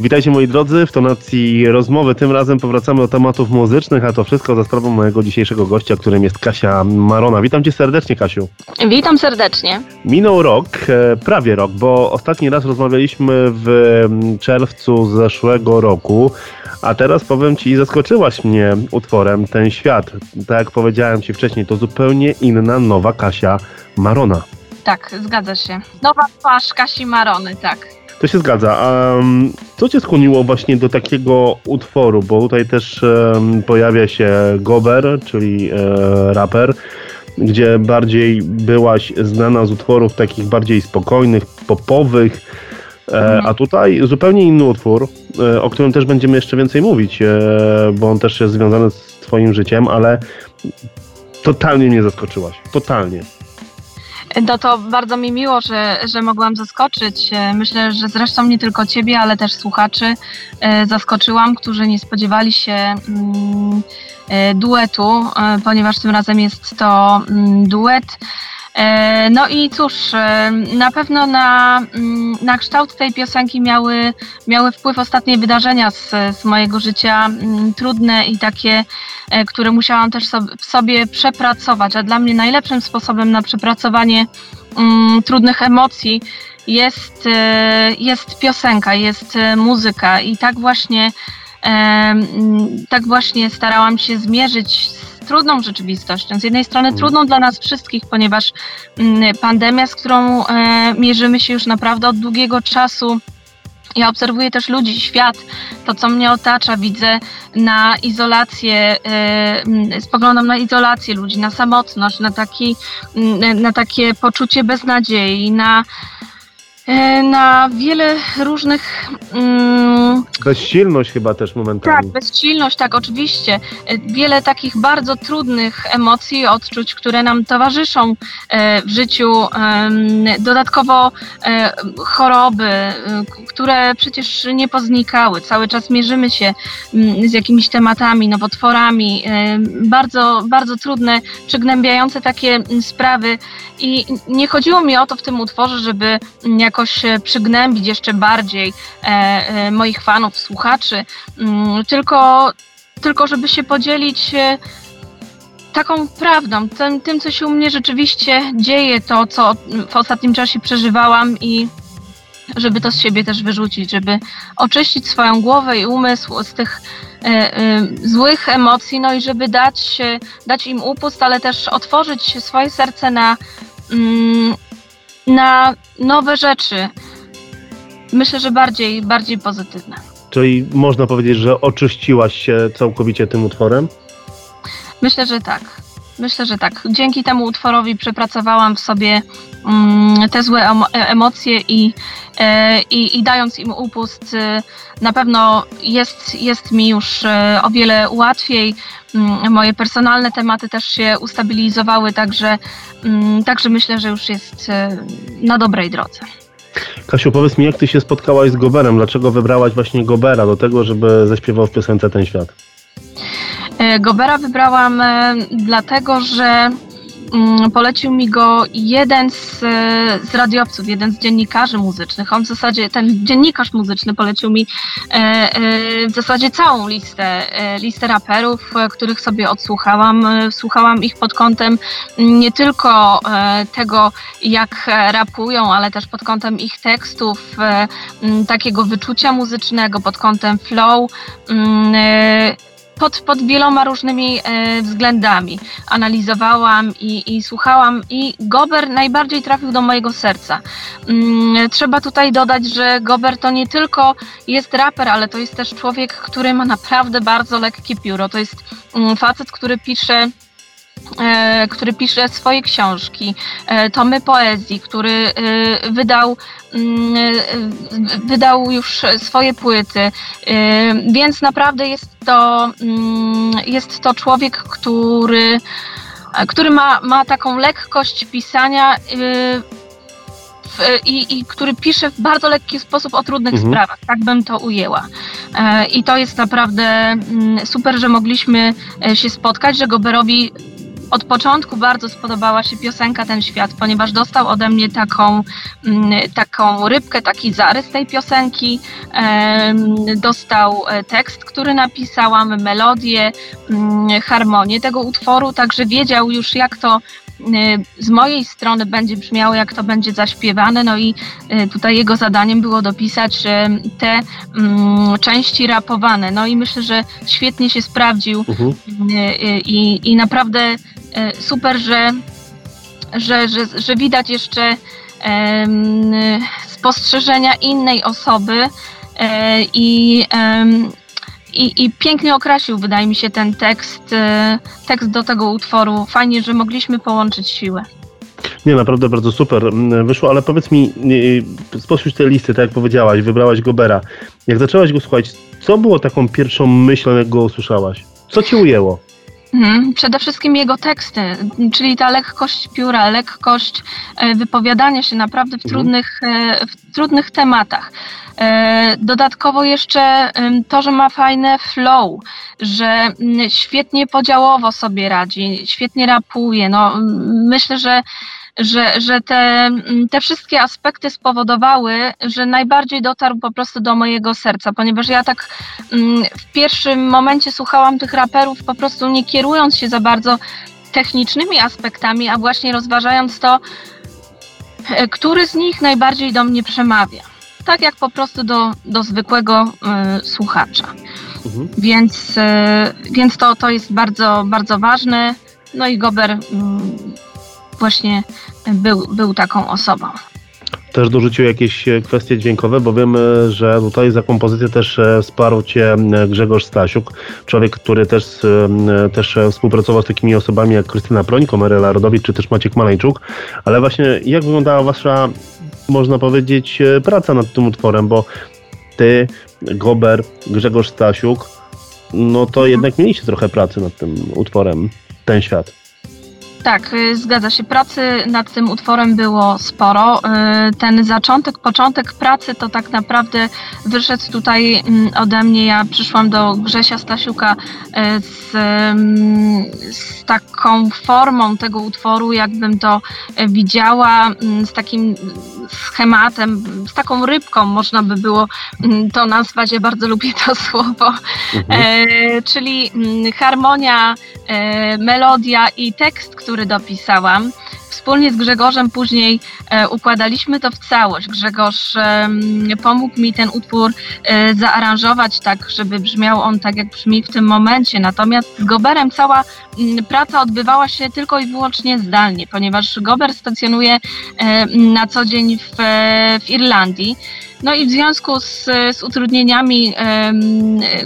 Witajcie moi drodzy w tonacji rozmowy. Tym razem powracamy do tematów muzycznych, a to wszystko za sprawą mojego dzisiejszego gościa, którym jest Kasia Marona. Witam cię serdecznie, Kasiu. Witam serdecznie. Minął rok, e, prawie rok, bo ostatni raz rozmawialiśmy w czerwcu zeszłego roku, a teraz powiem ci, zaskoczyłaś mnie utworem Ten Świat. Tak jak powiedziałem ci wcześniej, to zupełnie inna, nowa Kasia Marona. Tak, zgadza się. Nowa twarz Kasi Marony, tak. To się zgadza. A um, co cię skłoniło właśnie do takiego utworu? Bo tutaj też um, pojawia się Gober, czyli e, raper, gdzie bardziej byłaś znana z utworów takich bardziej spokojnych, popowych. E, a tutaj zupełnie inny utwór, e, o którym też będziemy jeszcze więcej mówić, e, bo on też jest związany z Twoim życiem, ale totalnie mnie zaskoczyłaś. Totalnie. No to bardzo mi miło, że, że mogłam zaskoczyć. E, myślę, że zresztą nie tylko Ciebie, ale też słuchaczy e, zaskoczyłam, którzy nie spodziewali się mm, e, duetu, ponieważ tym razem jest to mm, duet. No i cóż, na pewno na, mm, na kształt tej piosenki miały, miały wpływ ostatnie wydarzenia z, z mojego życia, trudne i takie E, które musiałam też w sobie przepracować, a dla mnie najlepszym sposobem na przepracowanie mm, trudnych emocji jest, e, jest piosenka, jest e, muzyka. I tak właśnie mm, tak właśnie starałam się zmierzyć z trudną rzeczywistością. Z jednej strony mhm. trudną dla nas wszystkich, ponieważ mm, pandemia, z którą mierzymy się już naprawdę od długiego czasu, ja obserwuję też ludzi, świat, to co mnie otacza, widzę na izolację, yy, spoglądam na izolację ludzi, na samotność, na, taki, yy, na takie poczucie beznadziei, na E, na wiele różnych. Mm, bezsilność chyba też momentami. Tak, bezsilność, tak, oczywiście. E, wiele takich bardzo trudnych emocji, odczuć, które nam towarzyszą e, w życiu. Dodatkowo choroby, które przecież nie poznikały. Cały czas mierzymy się z jakimiś tematami, nowotworami. Bardzo, bardzo trudne, przygnębiające takie sprawy. I nie chodziło mi o to w tym utworze, żeby jako jakoś przygnębić jeszcze bardziej e, e, moich fanów, słuchaczy, mm, tylko, tylko żeby się podzielić e, taką prawdą, tym, tym, co się u mnie rzeczywiście dzieje, to, co w ostatnim czasie przeżywałam i żeby to z siebie też wyrzucić, żeby oczyścić swoją głowę i umysł z tych e, e, złych emocji, no i żeby dać, dać im upust, ale też otworzyć swoje serce na, mm, na nowe rzeczy. Myślę, że bardziej, bardziej pozytywne. Czyli można powiedzieć, że oczyściłaś się całkowicie tym utworem? Myślę, że tak. Myślę, że tak. Dzięki temu utworowi przepracowałam w sobie te złe emocje i, e, i, i dając im upust, e, na pewno jest, jest mi już e, o wiele łatwiej. Mm, moje personalne tematy też się ustabilizowały, także, mm, także myślę, że już jest na dobrej drodze. Kasiu, powiedz mi, jak ty się spotkałaś z Goberem? Dlaczego wybrałaś właśnie Gobera do tego, żeby zaśpiewał w piosence Ten Świat? E, Gobera wybrałam e, dlatego, że mm, polecił mi go jeden z, e, z radiowców, jeden z dziennikarzy muzycznych. On w zasadzie, ten dziennikarz muzyczny polecił mi w zasadzie całą listę, listę raperów, których sobie odsłuchałam. Słuchałam ich pod kątem nie tylko tego, jak rapują, ale też pod kątem ich tekstów, takiego wyczucia muzycznego, pod kątem flow pod, pod wieloma różnymi e, względami. Analizowałam i, i słuchałam i Gober najbardziej trafił do mojego serca. Mm, trzeba tutaj dodać, że Gober to nie tylko jest raper, ale to jest też człowiek, który ma naprawdę bardzo lekkie pióro. To jest mm, facet, który pisze który pisze swoje książki, e, tomy poezji, który e, wydał, mm, wydał już swoje płyty, więc naprawdę jest to, mm, jest to człowiek, który, który ma, ma taką lekkość pisania i, i, który pisze w bardzo lekki sposób o trudnych mhm. sprawach. Tak bym to ujęła. I to jest naprawdę mm, super, że mogliśmy się spotkać, że Goberowi od początku bardzo spodobała się piosenka Ten Świat, ponieważ dostał ode mnie taką, mm, taką rybkę, taki zarys tej piosenki. Dostał e, tekst, który napisałam, melodię, mm, harmonię tego utworu, także wiedział już jak to Y, z mojej strony będzie brzmiało, jak to będzie zaśpiewane, no i y, tutaj jego zadaniem było dopisać te mm, części rapowane. No i myślę, że świetnie się sprawdził uh-huh. i, i naprawdę super, że, że, że, że widać jeszcze spostrzeżenia innej osoby e, i i, I, pięknie okrasił, wydaje mi się, ten tekst, e, tekst do tego utworu. Fajnie, że mogliśmy połączyć siłę. Nie, naprawdę bardzo super mm, wyszło, ale powiedz mi, spośród tej listy, tak jak powiedziałaś, wybrałaś Gobera. Jak zaczęłaś go słuchać, co było taką pierwszą myślą, jak go usłyszałaś? Co ci ujęło? Hmm, przede wszystkim jego teksty, czyli ta lekkość pióra, lekkość e, wypowiadania się naprawdę w, mhm. trudnych, e, w trudnych tematach. E, dodatkowo jeszcze to, że ma fajne flow, że mm, świetnie podziałowo sobie radzi, świetnie rapuje. No, myślę, że że, że te, mm, te wszystkie aspekty spowodowały, że najbardziej dotarł po prostu do mojego serca, ponieważ ja tak mm, w pierwszym momencie słuchałam tych raperów po prostu nie kierując się za bardzo technicznymi aspektami, a właśnie rozważając to, e, który z nich najbardziej do mnie przemawia tak jak po prostu do, do zwykłego y, słuchacza. Mhm. Więc, y, więc to, to jest bardzo, bardzo ważne. No i Gober y, właśnie był, był taką osobą. Też dorzucił jakieś e, kwestie dźwiękowe, bo wiemy, że tutaj za kompozycję też e, wsparł Cię Grzegorz Stasiuk, człowiek, który też, też współpracował z takimi osobami jak Krystyna Prońko, Maryla Rodowicz czy też Maciek Malejczuk, ale właśnie jak wyglądała Wasza, można powiedzieć, e, praca nad tym utworem, bo Ty, Gober, Grzegorz Stasiuk, no to jednak mieliście trochę pracy nad tym utworem, ten świat. Tak, y, zgadza się. Pracy nad tym utworem było sporo. Y, ten zaczątek, początek pracy to tak naprawdę wyszedł tutaj mm, ode mnie. Ja przyszłam do Grzesia Stasiuka y, z, mm, z taką formą tego utworu, jakbym to widziała, mm, z takim schematem, z taką rybką można by było to nazwać. Ja bardzo lubię to słowo. Mhm. E, czyli harmonia, e, melodia i tekst, który dopisałam. Wspólnie z Grzegorzem później e, układaliśmy to w całość. Grzegorz pomógł mi ten utwór e, zaaranżować tak, żeby brzmiał on tak, jak brzmi w tym momencie. Natomiast z Goberem cała m, praca odbywała się tylko i wyłącznie zdalnie, ponieważ Gober stacjonuje e, na co dzień w, w Irlandii. No i w związku z, z utrudnieniami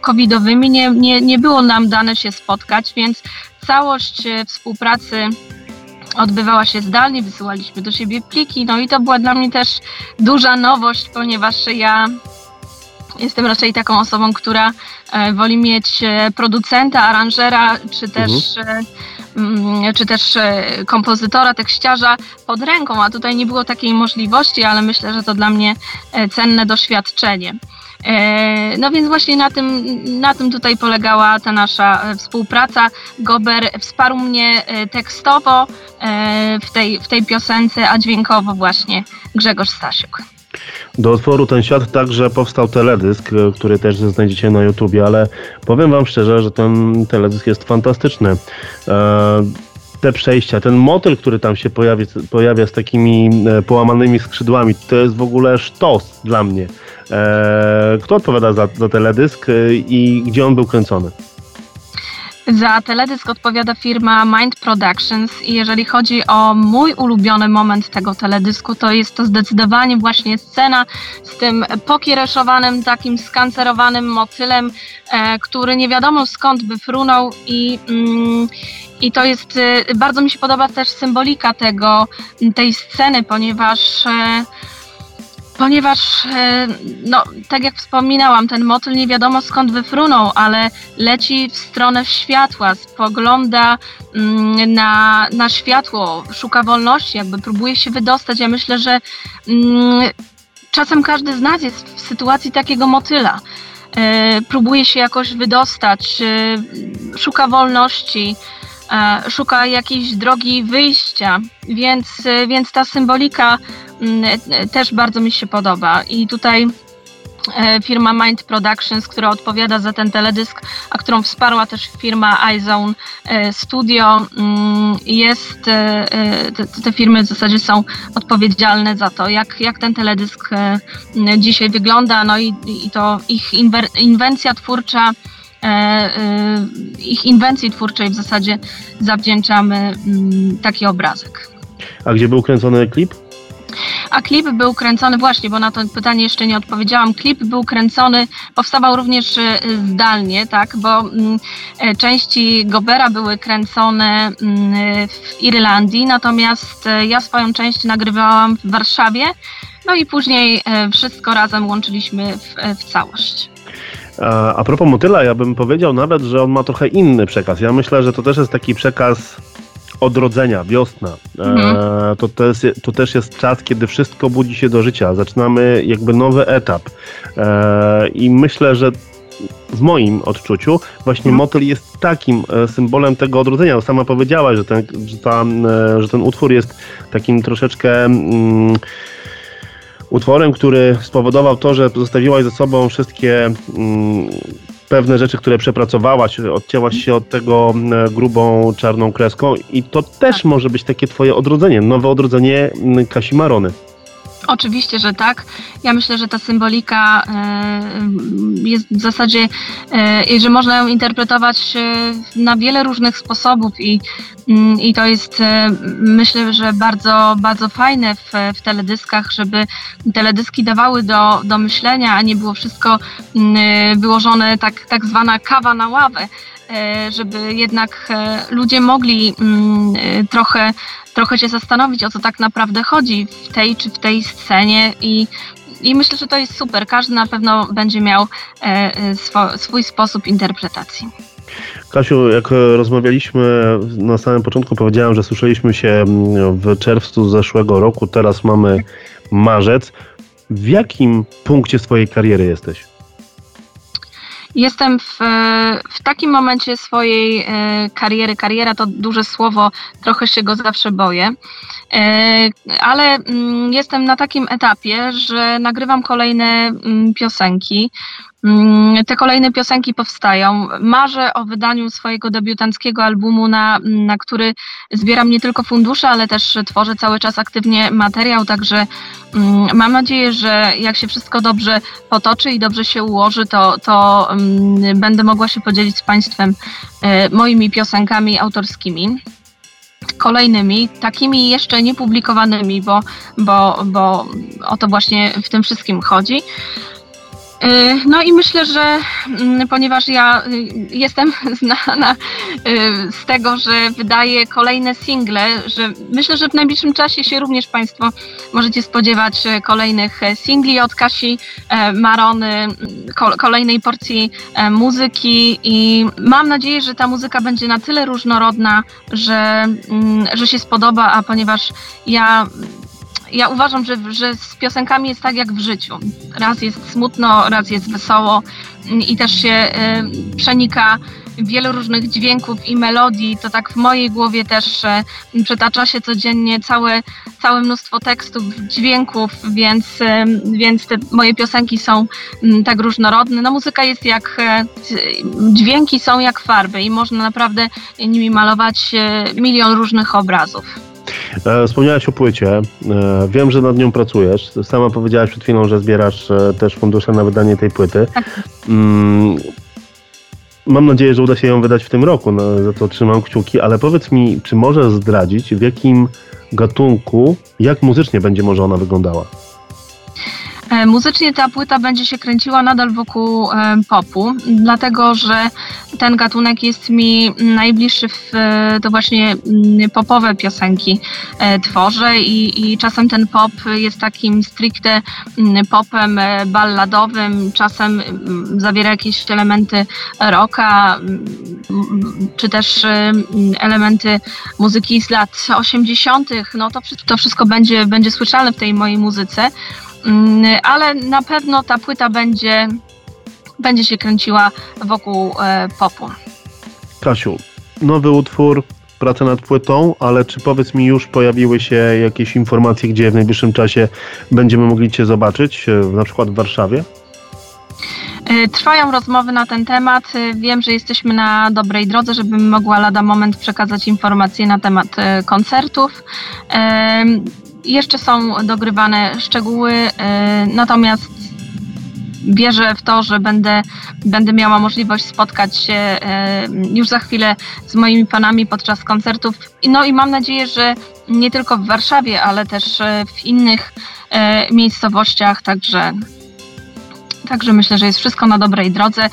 covidowymi nie, nie, nie było nam dane się spotkać, więc całość współpracy odbywała się zdalnie, wysyłaliśmy do siebie pliki, no i to była dla mnie też duża nowość, ponieważ ja jestem raczej taką osobą, która e, woli mieć e, producenta, aranżera, czy też, mhm. Mm, czy też kompozytora, tekściarza pod ręką, a tutaj nie było takiej możliwości, ale myślę, że to dla mnie cenne doświadczenie. E, no więc właśnie na tym, na tym tutaj polegała ta nasza e, współpraca. Gober wsparł mnie e, tekstowo w tej, w tej piosence, a dźwiękowo właśnie Grzegorz Stasiuk. Do utworu Ten Świat także powstał teledysk, który też znajdziecie na YouTubie, ale powiem Wam szczerze, że ten teledysk jest fantastyczny. Te przejścia, ten motyl, który tam się pojawia, pojawia z takimi połamanymi skrzydłami, to jest w ogóle sztos dla mnie. E, kto odpowiada za, za teledysk e, i gdzie on był kręcony? Za teledysk odpowiada firma Mind Productions i jeżeli chodzi o mój ulubiony moment tego teledysku, to jest to zdecydowanie właśnie scena z tym pokiereszowanym, takim skancerowanym motylem, e, który nie wiadomo skąd wyfrunął i, mm, i to jest, e, bardzo mi się podoba też symbolika tego, tej sceny, ponieważ e, ponieważ, e, no, tak jak wspominałam, ten motyl nie wiadomo skąd wyfrunął, ale leci w stronę światła, spogląda mm, na, na światło, szuka wolności, jakby próbuje się wydostać. Ja myślę, że mm, czasem każdy z nas jest w sytuacji takiego motyla. E, próbuje się jakoś wydostać, e, szuka wolności, szuka jakiejś drogi wyjścia, więc, więc ta symbolika mm, też bardzo mi się podoba. I tutaj E, firma Mind Productions, która odpowiada za ten teledysk, a którą wsparła też firma iZone e, Studio. Mm, jest, e, te, te firmy w zasadzie są odpowiedzialne za to, jak, jak ten teledysk dzisiaj wygląda, no i, i to ich inwencja twórcza ich inwencji twórczej w zasadzie zawdzięczamy mm, taki obrazek. A gdzie był kręcony klip? A klip był kręcony, właśnie, bo na to pytanie jeszcze nie odpowiedziałam. Klip był kręcony, powstawał również e, zdalnie, tak, bo mm, e, części Gobera były kręcone mm, w Irlandii, natomiast e, ja swoją część nagrywałam w Warszawie, no i później wszystko razem łączyliśmy w, w całość. A, propos motyla, ja bym powiedział nawet, że on ma trochę inny przekaz. Ja myślę, że to też jest taki przekaz odrodzenia, wiosna. Mhm. E, to, też, to też jest czas, kiedy wszystko budzi się do życia. Zaczynamy jakby nowy etap. E, I myślę, że w moim odczuciu właśnie mhm. motyl jest takim e, symbolem tego odrodzenia. Sama powiedziałaś, że ten, że, ta, e, że ten utwór jest takim troszeczkę... Mm, utworem, który spowodował to, że zostawiłaś ze sobą wszystkie mm, pewne rzeczy, które przepracowałaś, odcięłaś się od tego e, grubą czarną kreską i to też tak. może być takie twoje odrodzenie, nowe odrodzenie Kasi Marony. Oczywiście, że tak. Ja myślę, że ta symbolika e, jest w zasadzie, e, że można ją interpretować e, na wiele różnych sposobów i, mm, i to jest myślę, że bardzo, bardzo fajne w, w teledyskach, żeby teledyski dawały do, do myślenia, a nie było wszystko mm, wyłożone tak, tak zwana kawa na ławę żeby jednak ludzie mogli mm, trochę trochę się zastanowić, o co tak naprawdę chodzi w tej czy w tej scenie i i myślę, że to jest super. Każdy na pewno będzie miał e, e, swój sposób interpretacji. Kasiu, jak rozmawialiśmy na samym początku, powiedziałem, że słyszeliśmy się w czerwcu zeszłego roku, teraz mamy marzec. W jakim punkcie swojej kariery jesteś? Jestem w, w takim momencie swojej e, kariery, kariera to duże słowo, trochę się go zawsze boję, e, ale mm, jestem na takim etapie, że nagrywam kolejne mm, piosenki. Mm, te kolejne piosenki powstają. Marzę o wydaniu swojego debiutanckiego albumu, na, na który zbieram nie tylko fundusze, ale też tworzę cały czas aktywnie materiał, także mm, mam nadzieję, że jak się wszystko dobrze potoczy i dobrze się ułoży, to, to mm, będę mogła się podzielić z Państwem e, moimi piosenkami autorskimi kolejnymi, takimi jeszcze niepublikowanymi, bo, bo, bo o to właśnie w tym wszystkim chodzi. Y, no i myślę, że mm, ponieważ ja y, jestem znana y, z tego, że wydaję kolejne single, że myślę, że w najbliższym czasie się również Państwo możecie spodziewać kolejnych singli od Kasi Marony, kolejnej porcji muzyki. I mam nadzieję, że ta muzyka będzie na tyle różnorodna, że, mm, że się spodoba, a ponieważ ja ja uważam, że, że z piosenkami jest tak jak w życiu. Raz jest smutno, raz jest wesoło i też się y, przenika wiele różnych dźwięków i melodii. To tak w mojej głowie też y, przetacza się codziennie całe, całe mnóstwo tekstów, dźwięków, więc, y, więc te moje piosenki są y, tak różnorodne. No muzyka jest jak, e, dźwięki są jak farby i można naprawdę nimi malować e, milion różnych obrazów. E, wspomniałaś o płycie. E, wiem, że nad nią pracujesz. Sama powiedziałaś przed chwilą, że zbierasz e, też fundusze na wydanie tej płyty. Tak. Mm, mam nadzieję, że uda się ją wydać w tym roku, no, za to trzymam kciuki, ale powiedz mi, czy możesz zdradzić, w jakim gatunku, jak muzycznie będzie może ona wyglądała? E, muzycznie ta płyta będzie się kręciła nadal wokół e, popu, dlatego że ten gatunek jest mi najbliższy w to właśnie mm, popowe piosenki e, tworzę i, i czasem ten pop jest takim stricte mm, popem balladowym, czasem mm, zawiera jakieś elementy rocka, czy też elementy muzyki z lat 80. No to, to wszystko będzie, będzie słyszalne w tej mojej muzyce. Mm, ale na pewno ta płyta będzie, będzie się kręciła wokół e, popu. Kasiu, nowy utwór, praca nad płytą, ale czy powiedz mi, już pojawiły się jakieś informacje, gdzie w najbliższym czasie będziemy mogli Cię zobaczyć, na przykład w Warszawie? Trwają rozmowy na ten temat. Wiem, że jesteśmy na dobrej drodze, żebym mogła lada moment przekazać informacje na temat koncertów. Jeszcze są dogrywane szczegóły, natomiast wierzę w to, że będę, będę miała możliwość spotkać się e, już za chwilę z moimi fanami podczas koncertów. No i mam nadzieję, że nie tylko w Warszawie, ale też e, w innych e, miejscowościach, także Także myślę, że jest wszystko na dobrej drodze.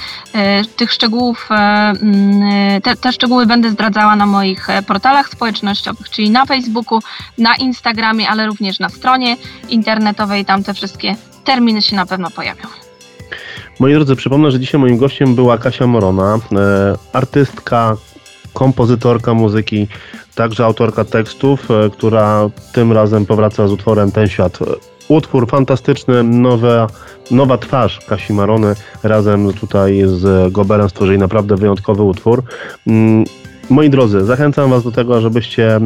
Tych szczegółów, mm, te, te, szczegóły będę zdradzała na moich portalach społecznościowych, czyli na Facebooku, na Instagramie, ale również na stronie internetowej. Tam te wszystkie terminy się na pewno pojawią. Moi drodzy, przypomnę, że dzisiaj moim gościem była Kasia Morona, e, artystka, kompozytorka muzyki, także autorka tekstów, e, która tym razem powraca z utworem Ten Świat. Utwór fantastyczny, nowa, nowa twarz Kasi Marony razem tutaj z Goberem stworzyli naprawdę wyjątkowy utwór. Moi drodzy, zachęcam Was do tego, żebyście e,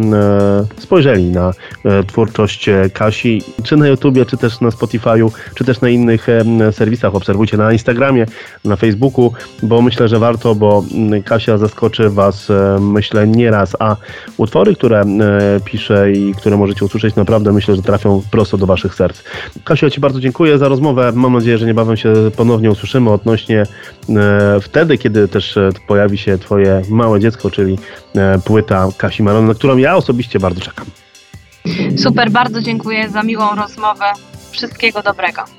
spojrzeli na e, twórczość e, Kasi, czy na YouTubie, czy też na Spotify'u, czy też na innych serwisach. Obserwujcie na Instagramie, na Facebooku, bo myślę, że warto, bo Kasia zaskoczy Was, myślę, nie raz, a utwory, które pisze i które możecie usłyszeć, naprawdę myślę, że trafią prosto do Waszych serc. Kasia, Ci bardzo dziękuję za rozmowę. Mam nadzieję, że niebawem się ponownie usłyszymy odnośnie wtedy, kiedy też pojawi się Twoje małe dziecko, czyli czyli e, płyta Kasi Marony, na którą ja osobiście bardzo czekam. Super, bardzo dziękuję za miłą rozmowę. Wszystkiego dobrego.